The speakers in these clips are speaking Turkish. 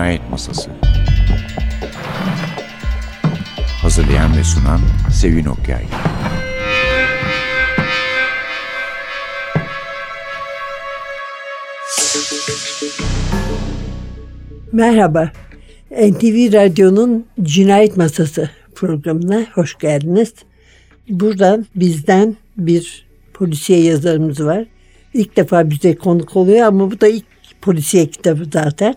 Cinayet Masası Hazırlayan ve sunan Sevin Okyay Merhaba, NTV Radyo'nun Cinayet Masası programına hoş geldiniz. Buradan bizden bir polisiye yazarımız var. İlk defa bize konuk oluyor ama bu da ilk polisiye kitabı zaten.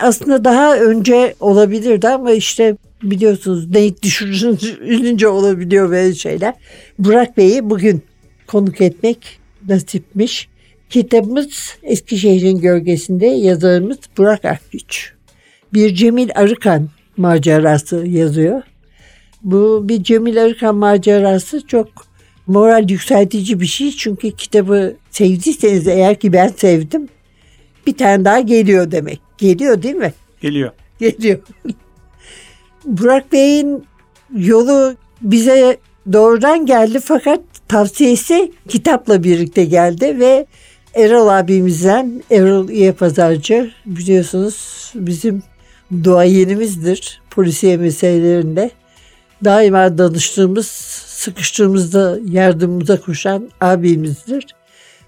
Aslında daha önce olabilirdi ama işte biliyorsunuz denk düşürünce olabiliyor böyle şeyler. Burak Bey'i bugün konuk etmek nasipmiş. Kitabımız Eskişehir'in gölgesinde yazarımız Burak Akgüç. Bir Cemil Arıkan macerası yazıyor. Bu bir Cemil Arıkan macerası çok moral yükseltici bir şey. Çünkü kitabı sevdiyseniz eğer ki ben sevdim bir tane daha geliyor demek. Geliyor değil mi? Geliyor. Geliyor. Burak Bey'in yolu bize doğrudan geldi fakat tavsiyesi kitapla birlikte geldi ve Erol abimizden Erol İye Pazarcı biliyorsunuz bizim duayenimizdir polisiye meselelerinde. Daima danıştığımız, sıkıştığımızda yardımımıza koşan abimizdir.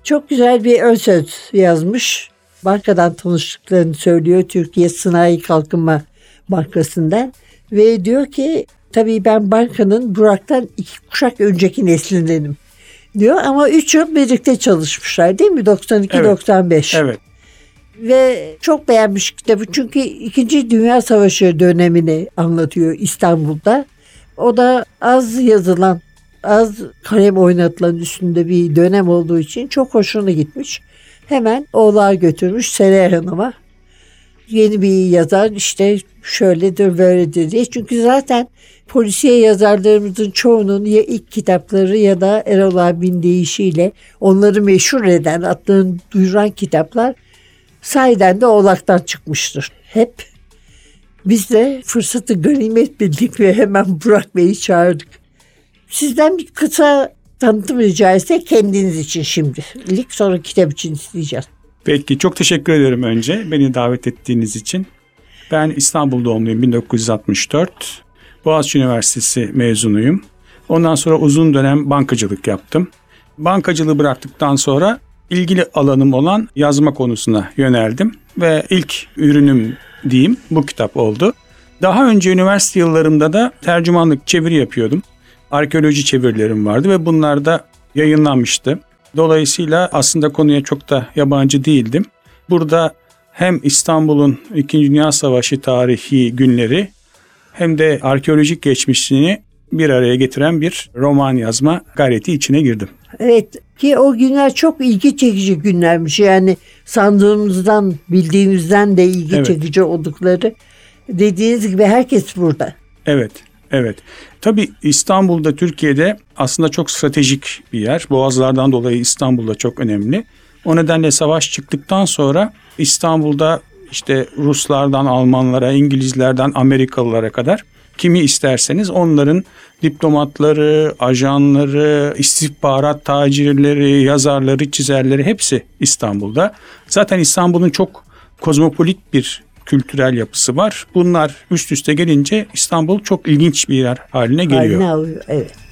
Çok güzel bir ön söz yazmış. Bankadan tanıştıklarını söylüyor Türkiye Sanayi Kalkınma Bankası'ndan. Ve diyor ki tabii ben bankanın Burak'tan iki kuşak önceki neslindenim diyor ama 3 yıl birlikte çalışmışlar değil mi? 92-95. Evet. evet. Ve çok beğenmiş kitabı çünkü 2. Dünya Savaşı dönemini anlatıyor İstanbul'da. O da az yazılan, az kalem oynatılan üstünde bir dönem olduğu için çok hoşuna gitmiş. Hemen oğlağa götürmüş Seray Hanım'a. Yeni bir yazar işte şöyledir böyledir diye. Çünkü zaten polisiye yazarlarımızın çoğunun ya ilk kitapları ya da Erol abinin deyişiyle onları meşhur eden, adlarını duyuran kitaplar sahiden de oğlaktan çıkmıştır. Hep biz de fırsatı ganimet bildik ve hemen Burak Bey'i çağırdık. Sizden bir kısa tanıtım rica etsek kendiniz için şimdilik sonra kitap için isteyeceğiz. Peki çok teşekkür ederim önce beni davet ettiğiniz için. Ben İstanbul doğumluyum 1964. Boğaziçi Üniversitesi mezunuyum. Ondan sonra uzun dönem bankacılık yaptım. Bankacılığı bıraktıktan sonra ilgili alanım olan yazma konusuna yöneldim ve ilk ürünüm diyeyim bu kitap oldu. Daha önce üniversite yıllarımda da tercümanlık çeviri yapıyordum. Arkeoloji çevirilerim vardı ve bunlar da yayınlanmıştı. Dolayısıyla aslında konuya çok da yabancı değildim. Burada hem İstanbul'un 2. Dünya Savaşı tarihi günleri hem de arkeolojik geçmişini bir araya getiren bir roman yazma gayreti içine girdim. Evet ki o günler çok ilgi çekici günlermiş. Yani sandığımızdan bildiğimizden de ilgi evet. çekici oldukları. Dediğiniz gibi herkes burada. Evet. Evet. Tabii İstanbul'da Türkiye'de aslında çok stratejik bir yer. Boğazlardan dolayı İstanbul'da çok önemli. O nedenle savaş çıktıktan sonra İstanbul'da işte Ruslardan Almanlara, İngilizlerden Amerikalılara kadar kimi isterseniz onların diplomatları, ajanları, istihbarat tacirleri, yazarları, çizerleri hepsi İstanbul'da. Zaten İstanbul'un çok kozmopolit bir kültürel yapısı var. Bunlar üst üste gelince İstanbul çok ilginç bir yer haline geliyor. Haline alıyor, evet.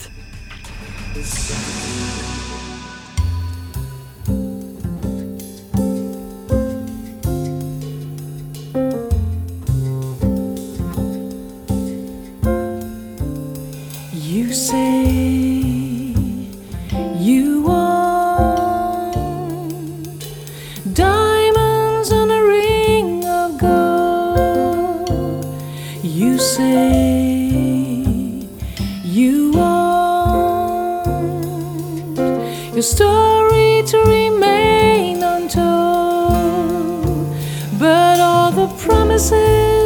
Your story to remain untold. But all the promises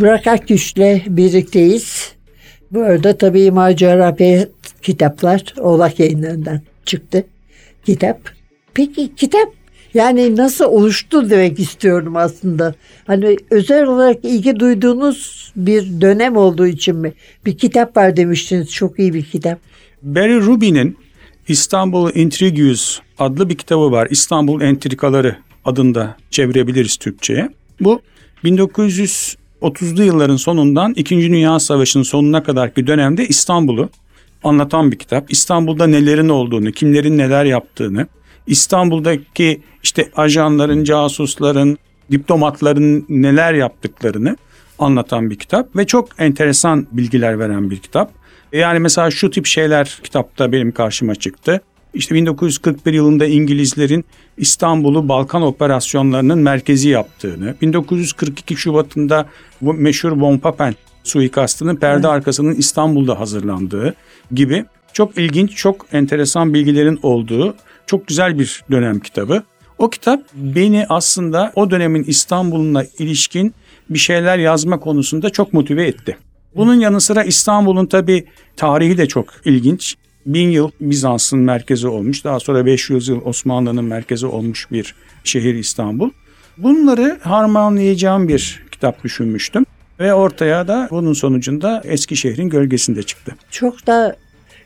Burak Akgüç'le birlikteyiz. Bu arada tabii macera ve kitaplar Oğlak yayınlarından çıktı kitap. Peki kitap yani nasıl oluştu demek istiyorum aslında. Hani özel olarak ilgi duyduğunuz bir dönem olduğu için mi? Bir kitap var demiştiniz. Çok iyi bir kitap. Barry Ruby'nin İstanbul Intrigues adlı bir kitabı var. İstanbul Entrikaları adında çevirebiliriz Türkçe'ye. Bu 1930'lu yılların sonundan 2. Dünya Savaşı'nın sonuna kadarki dönemde İstanbul'u anlatan bir kitap. İstanbul'da nelerin olduğunu, kimlerin neler yaptığını, İstanbul'daki işte ajanların, casusların, diplomatların neler yaptıklarını anlatan bir kitap ve çok enteresan bilgiler veren bir kitap. Yani mesela şu tip şeyler kitapta benim karşıma çıktı. İşte 1941 yılında İngilizlerin İstanbul'u Balkan operasyonlarının merkezi yaptığını, 1942 Şubat'ında bu meşhur Von Papen suikastının perde arkasının İstanbul'da hazırlandığı gibi çok ilginç, çok enteresan bilgilerin olduğu çok güzel bir dönem kitabı. O kitap beni aslında o dönemin İstanbul'una ilişkin bir şeyler yazma konusunda çok motive etti. Bunun yanı sıra İstanbul'un tabi tarihi de çok ilginç. Bin yıl Bizans'ın merkezi olmuş. Daha sonra 500 yıl Osmanlı'nın merkezi olmuş bir şehir İstanbul. Bunları harmanlayacağım bir kitap düşünmüştüm. Ve ortaya da bunun sonucunda Eskişehir'in gölgesinde çıktı. Çok da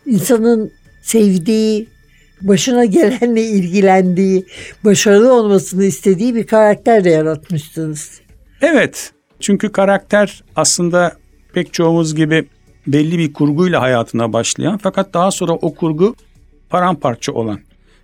insanın sevdiği, başına gelenle ilgilendiği, başarılı olmasını istediği bir karakter de yaratmışsınız. Evet çünkü karakter aslında pek çoğumuz gibi belli bir kurguyla hayatına başlayan fakat daha sonra o kurgu paramparça olan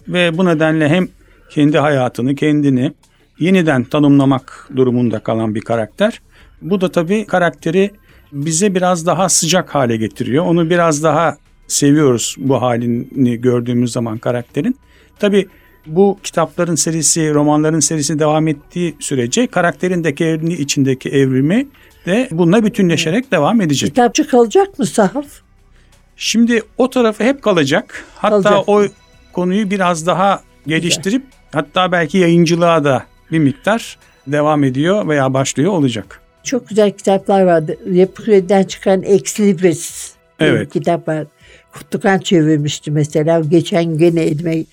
ve bu nedenle hem kendi hayatını kendini yeniden tanımlamak durumunda kalan bir karakter. Bu da tabii karakteri bize biraz daha sıcak hale getiriyor. Onu biraz daha seviyoruz bu halini gördüğümüz zaman karakterin. Tabii bu kitapların serisi, romanların serisi devam ettiği sürece karakterin de kendi içindeki evrimi de bununla bütünleşerek devam edecek. Kitapçı kalacak mı sahaf? Şimdi o tarafı hep kalacak. Hatta Kalacak. o konuyu biraz daha geliştirip hatta belki yayıncılığa da bir miktar devam ediyor veya başlıyor olacak. Çok güzel kitaplar vardı. Yapı Kredi'den çıkan Ex Libris Evet. kitap var. Kutlukan çevirmişti mesela. Geçen gene elime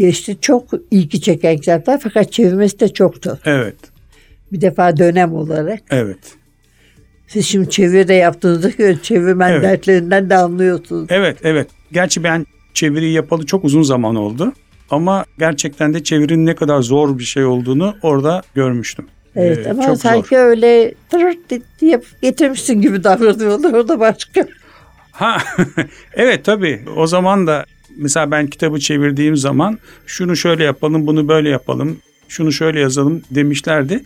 geçti. Çok ilgi çeken kitaplar fakat çevirmesi de çoktu. Evet, Bir defa dönem olarak. evet. Siz şimdi çeviri de yaptığınızda göre çevirmen Evet. dertlerinden de anlıyorsunuz. Evet, evet. Gerçi ben çeviri yapalı çok uzun zaman oldu. Ama gerçekten de çevirinin ne kadar zor bir şey olduğunu orada görmüştüm. Evet Ee, ama çok sanki zor. öyle tırırt diye getirmişsin gibi davranıyorlar. O da başka. Ha, evet tabii. O zaman da mesela ben kitabı çevirdiğim zaman şunu şöyle yapalım, bunu böyle yapalım, şunu şöyle yazalım demişlerdi.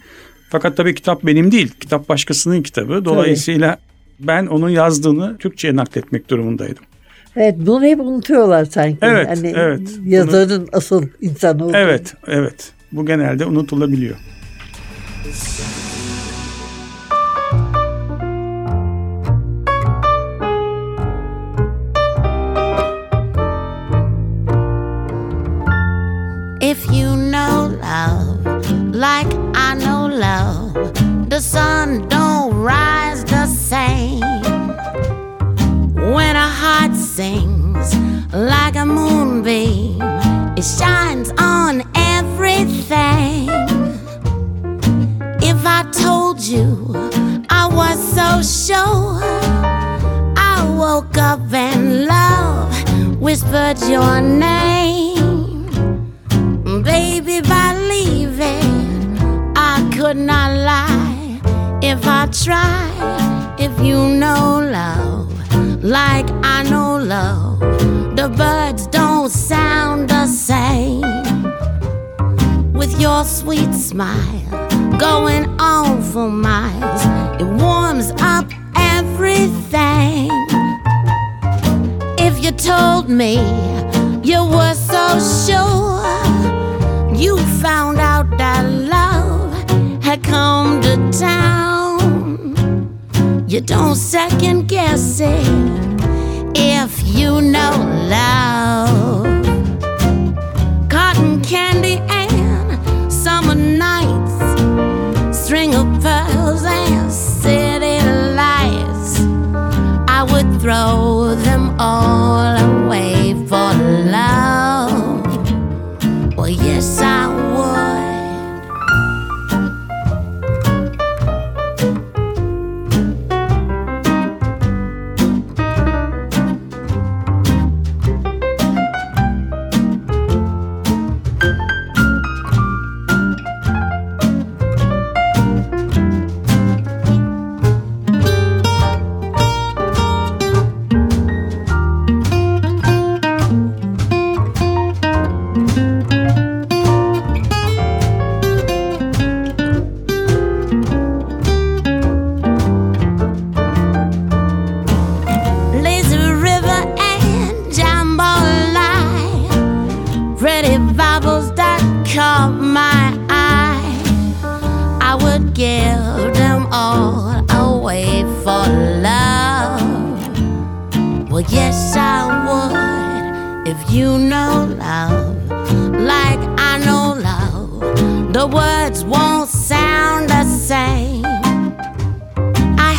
Fakat tabii kitap benim değil. Kitap başkasının kitabı. Dolayısıyla ben onun yazdığını Türkçe'ye nakletmek durumundaydım. Evet bunu hep unutuyorlar sanki. Evet, hani evet. Yazarın asıl insan olduğunu. Evet, evet. Bu genelde unutulabiliyor. Know love like I know love, the sun don't rise the same. When a heart sings like a moonbeam, it shines on everything. If I told you I was so sure, I woke up and love whispered your name. Baby, believe it, I could not lie if I tried. If you know love like I know love, the birds don't sound the same with your sweet smile going on for miles. It warms up everything. If you told me you were so sure, you found out that love had come to town. You don't second guess it if you know love cotton candy and summer nights, string of pearls and city lights. I would throw them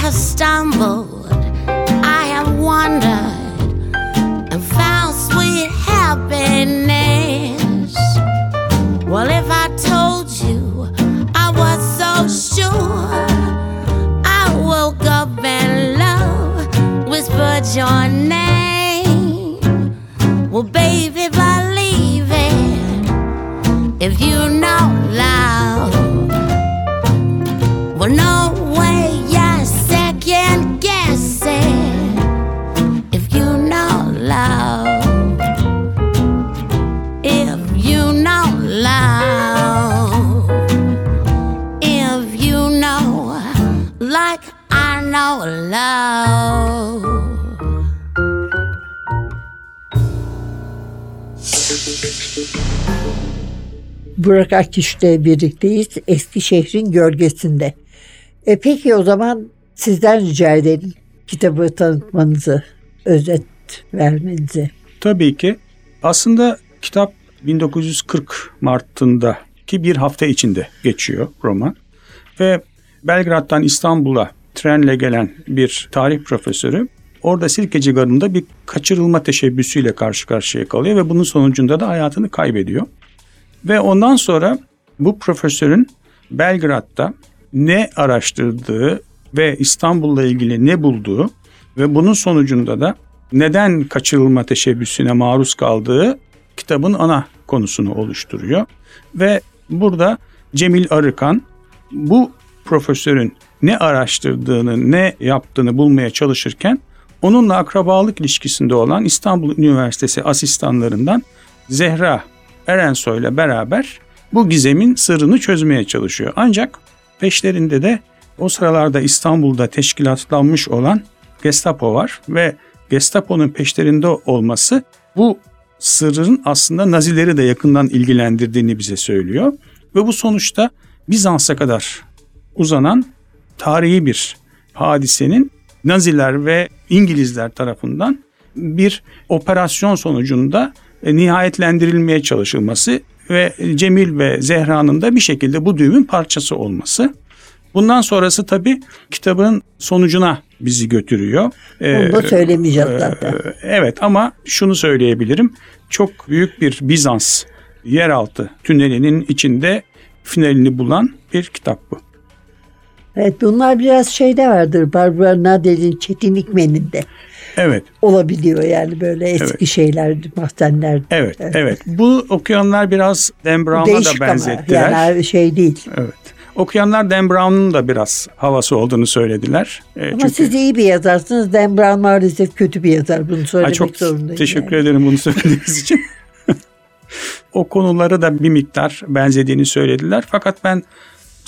have stumbled, I have wandered, and found sweet happiness. Well, if I told you I was so sure, I woke up and love whispered your name. Well, baby, believe it if you know Burak Akiş'le birlikteyiz Eskişehir'in gölgesinde. E peki o zaman sizden rica edelim kitabı tanıtmanızı, özet vermenizi. Tabii ki. Aslında kitap 1940 Mart'ında ki bir hafta içinde geçiyor roman. Ve Belgrad'dan İstanbul'a trenle gelen bir tarih profesörü orada Sirkeci Garı'nda bir kaçırılma teşebbüsüyle karşı karşıya kalıyor ve bunun sonucunda da hayatını kaybediyor. Ve ondan sonra bu profesörün Belgrad'da ne araştırdığı ve İstanbul'la ilgili ne bulduğu ve bunun sonucunda da neden kaçırılma teşebbüsüne maruz kaldığı kitabın ana konusunu oluşturuyor. Ve burada Cemil Arıkan bu profesörün ne araştırdığını, ne yaptığını bulmaya çalışırken onunla akrabalık ilişkisinde olan İstanbul Üniversitesi asistanlarından Zehra Erensoy ile beraber bu gizemin sırrını çözmeye çalışıyor. Ancak peşlerinde de o sıralarda İstanbul'da teşkilatlanmış olan Gestapo var ve Gestapo'nun peşlerinde olması bu sırrın aslında Nazileri de yakından ilgilendirdiğini bize söylüyor. Ve bu sonuçta Bizans'a kadar uzanan tarihi bir hadisenin Naziler ve İngilizler tarafından bir operasyon sonucunda e, nihayetlendirilmeye çalışılması ve Cemil ve Zehra'nın da bir şekilde bu düğümün parçası olması. Bundan sonrası tabii kitabın sonucuna bizi götürüyor. Ee, Onu da söylemeyeceğiz e, zaten. Evet ama şunu söyleyebilirim. Çok büyük bir Bizans yeraltı tünelinin içinde finalini bulan bir kitap bu. Evet bunlar biraz şeyde vardır. Barbara Nadel'in Çetin İkmen'inde Evet, olabiliyor yani böyle eski Evet. şeyler, mahzenler. evet, evet. Bu okuyanlar biraz Dan Brown'a Değişik da ama benzettiler. yani şey değil. Evet. Okuyanlar Dan Brown'un da biraz havası olduğunu söylediler. Ee, Ama siz iyi bir yazarsınız. Dan Brown maalesef kötü bir yazar. Bunu Ay, söylemek çok zorundayım. teşekkür yani. ederim bunu söylediğiniz için. o konuları da bir miktar benzediğini söylediler. Fakat ben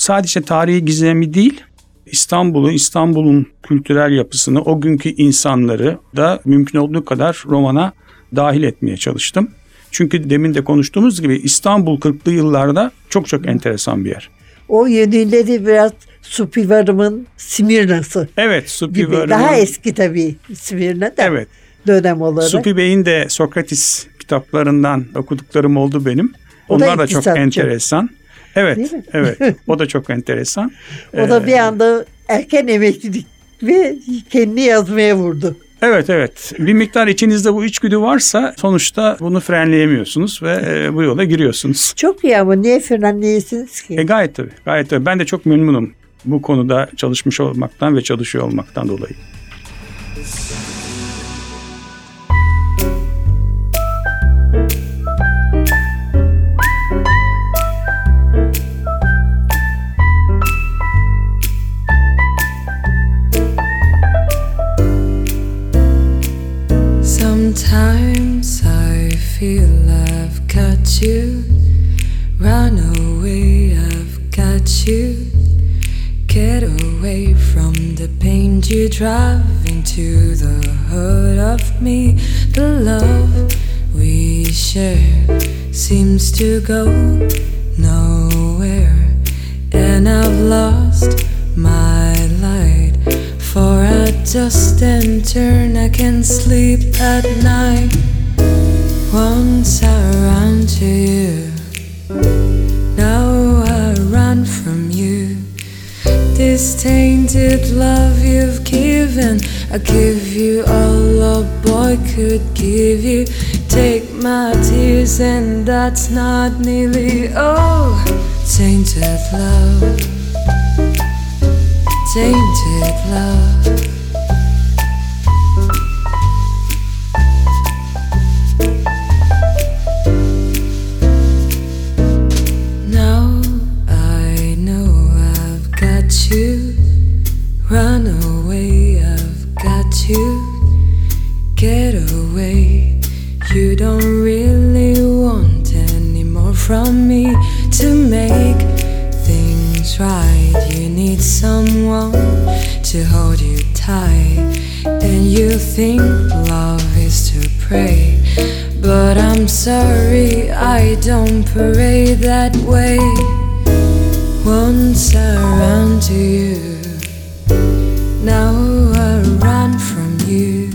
sadece tarihi gizemi değil, İstanbul'u, İstanbul'un kültürel yapısını, o günkü insanları da mümkün olduğu kadar romana dahil etmeye çalıştım. Çünkü demin de konuştuğumuz gibi İstanbul 40'lı yıllarda çok çok enteresan bir yer. O yönüyle biraz Supivarım'ın Simirna'sı Evet, Supi gibi. Varım'ın- Daha eski tabii Simirna da Evet, dönem olarak. Supi Bey'in de Sokratis kitaplarından okuduklarım oldu benim. O da Onlar da çok iktisatçı. enteresan. Evet, evet. O da çok enteresan. O da Ee, bir anda erken emeklilik ve kendini yazmaya vurdu. Evet, evet. Bir miktar içinizde bu içgüdü varsa sonuçta bunu frenleyemiyorsunuz ve e, bu yola giriyorsunuz. Çok iyi ama niye frenleyesiniz ki? E, gayet tabii, gayet tabii. Ben de çok memnunum bu konuda çalışmış olmaktan ve çalışıyor olmaktan dolayı. Pain you drive into the heart of me. The love we share seems to go nowhere, and I've lost my light. For I just and turn, I can sleep at night. I give you all a boy could give you. Take my tears, and that's not nearly all. Tainted love, tainted love. Sorry, I don't pray that way. Once I ran to you, now I run from you.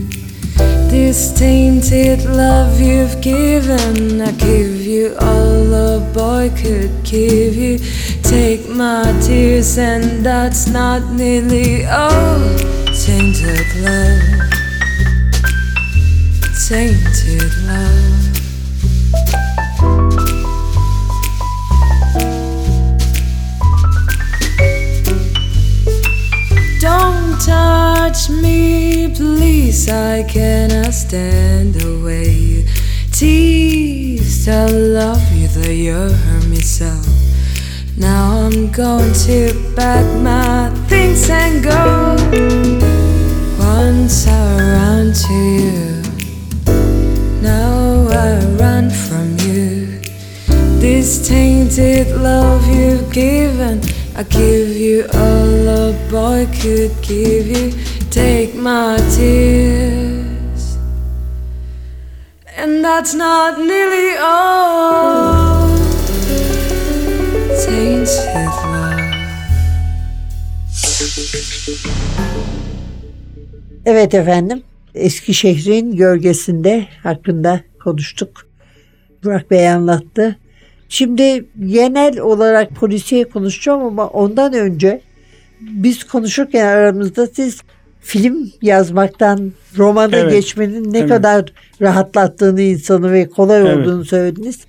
This tainted love you've given, I give you all a boy could give you. Take my tears, and that's not nearly all. Tainted love, tainted love. Touch me, please. I cannot stand the way you tease. I love you, though you hurt me so. Now I'm going to pack my things and go. Once I ran to you, now I run from you. This tainted love you've given, I give you all a boy could give you. Take my tears, and that's not nearly all. Tainted love. Evet efendim. Eskişehir'in gölgesinde hakkında konuştuk. Burak Bey anlattı. Şimdi genel olarak polisiye konuşacağım ama ondan önce biz konuşurken aramızda siz film yazmaktan romana Evet. geçmenin ne Evet. kadar rahatlattığını insanı ve kolay Evet. olduğunu söylediniz.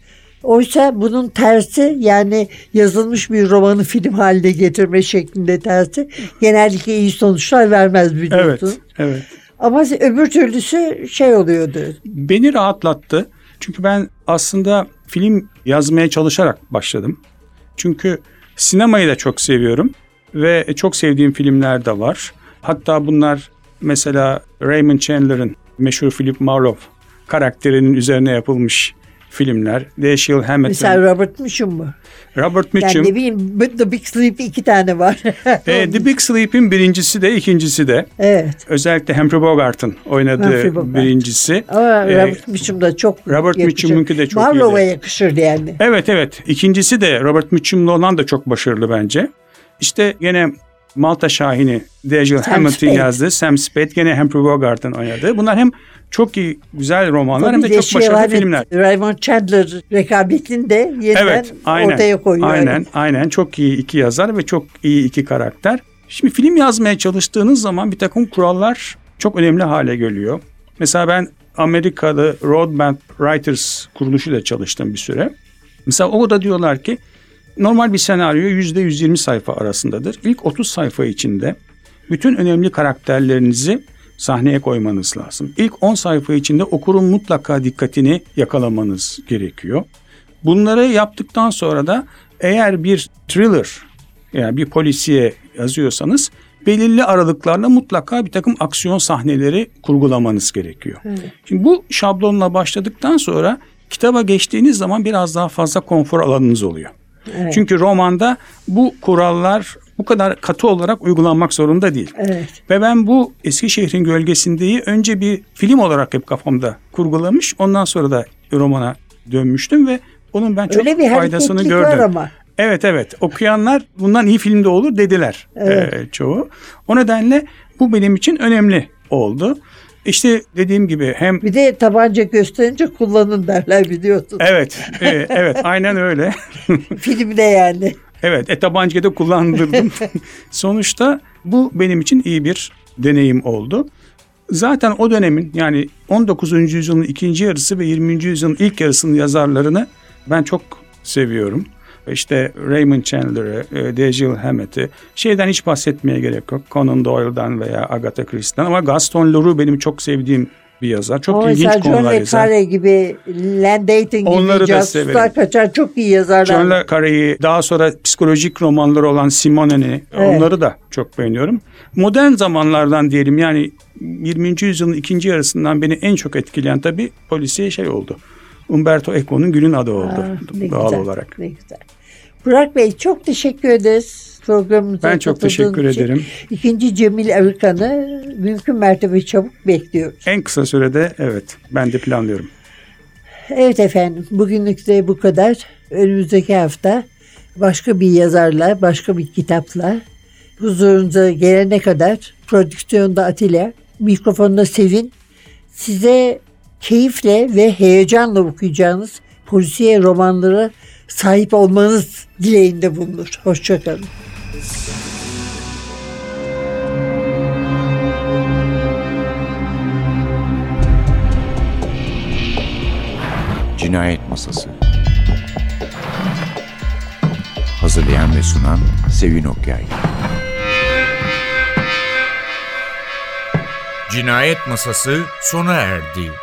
Oysa bunun tersi yani yazılmış bir romanı film haline getirme şeklinde tersi genellikle iyi sonuçlar vermez Evet, biliyorsun. evet. Ama öbür türlüsü şey oluyordu. Beni rahatlattı. Çünkü ben aslında film yazmaya çalışarak başladım. Çünkü sinemayı da çok seviyorum ve çok sevdiğim filmler de var. Hatta bunlar mesela Raymond Chandler'ın meşhur Philip Marlowe karakterinin üzerine yapılmış filmler. Dashiell Hammett, Mesela Robert Mitchum mu? Robert Yani Mitchum. ne bileyim The Big Sleep iki tane var. E, The Big Sleep'in birincisi de ikincisi de. evet. Özellikle Humphrey Bogart'ın oynadığı Humphrey Bogart. birincisi. Ama E, Robert Mitchum da çok Robert. Mitchum'unki de çok Marlowe'a yakışırdı yani. Evet evet. İkincisi de Robert Mitchum'la olan da çok başarılı bence. İşte gene Malta Şahin'i Hammett'in Spade. yazdığı Sam Spade gene Humphrey Bogart'ın oynadığı. Bunlar hem çok iyi güzel romanlar hem de Tabii çok başarılı filmler. Raymond Chandler rekabetini de yeniden Evet, aynen. ortaya koyuyor. Aynen, aynen. Çok iyi iki yazar ve çok iyi iki karakter. Şimdi film yazmaya çalıştığınız zaman bir takım kurallar çok önemli hale geliyor. Mesela ben Amerikalı Roadmap Writers kuruluşuyla çalıştım bir süre. Mesela orada diyorlar ki normal bir senaryo %120 sayfa arasındadır. İlk 30 sayfa içinde bütün önemli karakterlerinizi sahneye koymanız lazım. İlk 10 sayfa içinde okurun mutlaka dikkatini yakalamanız gerekiyor. Bunları yaptıktan sonra da eğer bir thriller yani bir polisiye yazıyorsanız belirli aralıklarla mutlaka bir takım aksiyon sahneleri kurgulamanız gerekiyor. Şimdi bu şablonla başladıktan sonra kitaba geçtiğiniz zaman biraz daha fazla konfor alanınız oluyor. Evet. Çünkü romanda bu kurallar bu kadar katı olarak uygulanmak zorunda değil. Evet. Ve ben bu Eskişehir'in gölgesindeyi önce bir film olarak hep kafamda kurgulamış. Ondan sonra da romana dönmüştüm ve onun ben çok Öyle bir faydasını gördüm. var ama. Evet evet okuyanlar bundan iyi filmde olur dediler Evet. e, çoğu. O nedenle bu benim için önemli oldu. İşte dediğim gibi hem Bir de tabanca gösterince kullanın derler biliyorsun. evet e, evet aynen öyle. Filmde yani. Evet, e, tabancayı da kullandırdım. Sonuçta bu benim için iyi bir deneyim oldu. Zaten o dönemin yani 19. yüzyılın ikinci yarısı ve 20. yüzyılın ilk yarısının yazarlarını ben çok seviyorum. İşte Raymond Chandler'ı, e, Dashiell Hammett'i, şeyden hiç bahsetmeye gerek yok. Conan Doyle'dan veya Agatha Christie'den ama Gaston Leroux benim çok sevdiğim bir yazar. Çok Ama ilginç John konular Le yazar. Carre gibi, Land Dating gibi Onları da severim. kaçan çok iyi yazarlar. John. Le Carre'yi daha sonra psikolojik romanları olan Simone'ni Evet. onları da çok beğeniyorum. Modern zamanlardan diyelim yani 20. yüzyılın ikinci yarısından beni en çok etkileyen tabii polisiye şey oldu. Umberto Eco'nun Gül'ün adı oldu Aa, doğal güzel, olarak. Ne güzel. Burak Bey çok teşekkür ederiz programımıza Ben çok teşekkür için. ederim. İkinci Cemil Arıkan'ı mümkün mertebe çabuk bekliyoruz. En kısa sürede evet ben de planlıyorum. Evet efendim bugünlük de bu kadar. Önümüzdeki hafta başka bir yazarla, başka bir kitapla huzurunuza gelene kadar prodüksiyonda Atilla, mikrofonda Sevin size keyifle ve heyecanla okuyacağınız polisiye romanlara sahip olmanız dileğinde bulunur. Hoşçakalın. Cinayet Masası Hazırlayan ve sunan Sevin Okyay Cinayet Masası sona erdi.